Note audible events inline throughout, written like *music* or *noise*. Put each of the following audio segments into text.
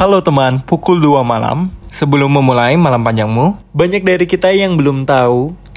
Halo teman, pukul 2 malam. Sebelum memulai malam panjangmu, banyak dari kita yang belum tahu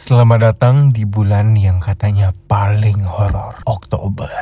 Selamat datang di bulan yang katanya paling horor, Oktober. *laughs*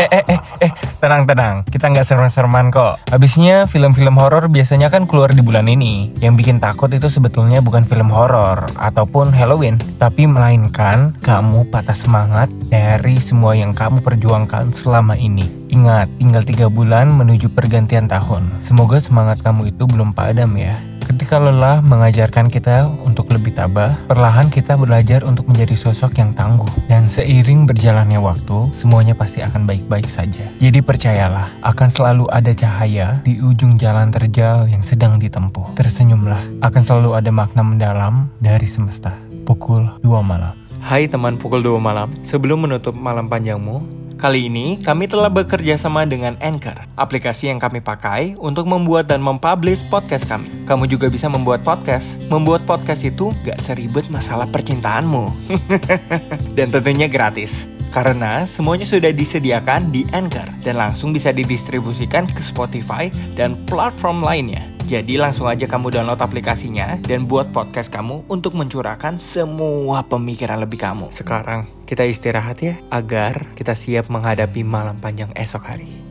eh eh eh eh, tenang tenang, kita nggak serem-sereman kok. Habisnya film-film horor biasanya kan keluar di bulan ini. Yang bikin takut itu sebetulnya bukan film horor ataupun Halloween, tapi melainkan kamu patah semangat dari semua yang kamu perjuangkan selama ini. Ingat, tinggal tiga bulan menuju pergantian tahun. Semoga semangat kamu itu belum padam ya. Ketika lelah mengajarkan kita untuk lebih tabah, perlahan kita belajar untuk menjadi sosok yang tangguh. Dan seiring berjalannya waktu, semuanya pasti akan baik-baik saja. Jadi percayalah, akan selalu ada cahaya di ujung jalan terjal yang sedang ditempuh. Tersenyumlah, akan selalu ada makna mendalam dari semesta. Pukul 2 malam. Hai teman pukul 2 malam, sebelum menutup malam panjangmu, Kali ini kami telah bekerja sama dengan Anchor, aplikasi yang kami pakai untuk membuat dan mempublish podcast kami. Kamu juga bisa membuat podcast. Membuat podcast itu gak seribet masalah percintaanmu. *laughs* dan tentunya gratis. Karena semuanya sudah disediakan di Anchor dan langsung bisa didistribusikan ke Spotify dan platform lainnya. Jadi langsung aja kamu download aplikasinya dan buat podcast kamu untuk mencurahkan semua pemikiran lebih kamu. Sekarang kita istirahat ya agar kita siap menghadapi malam panjang esok hari.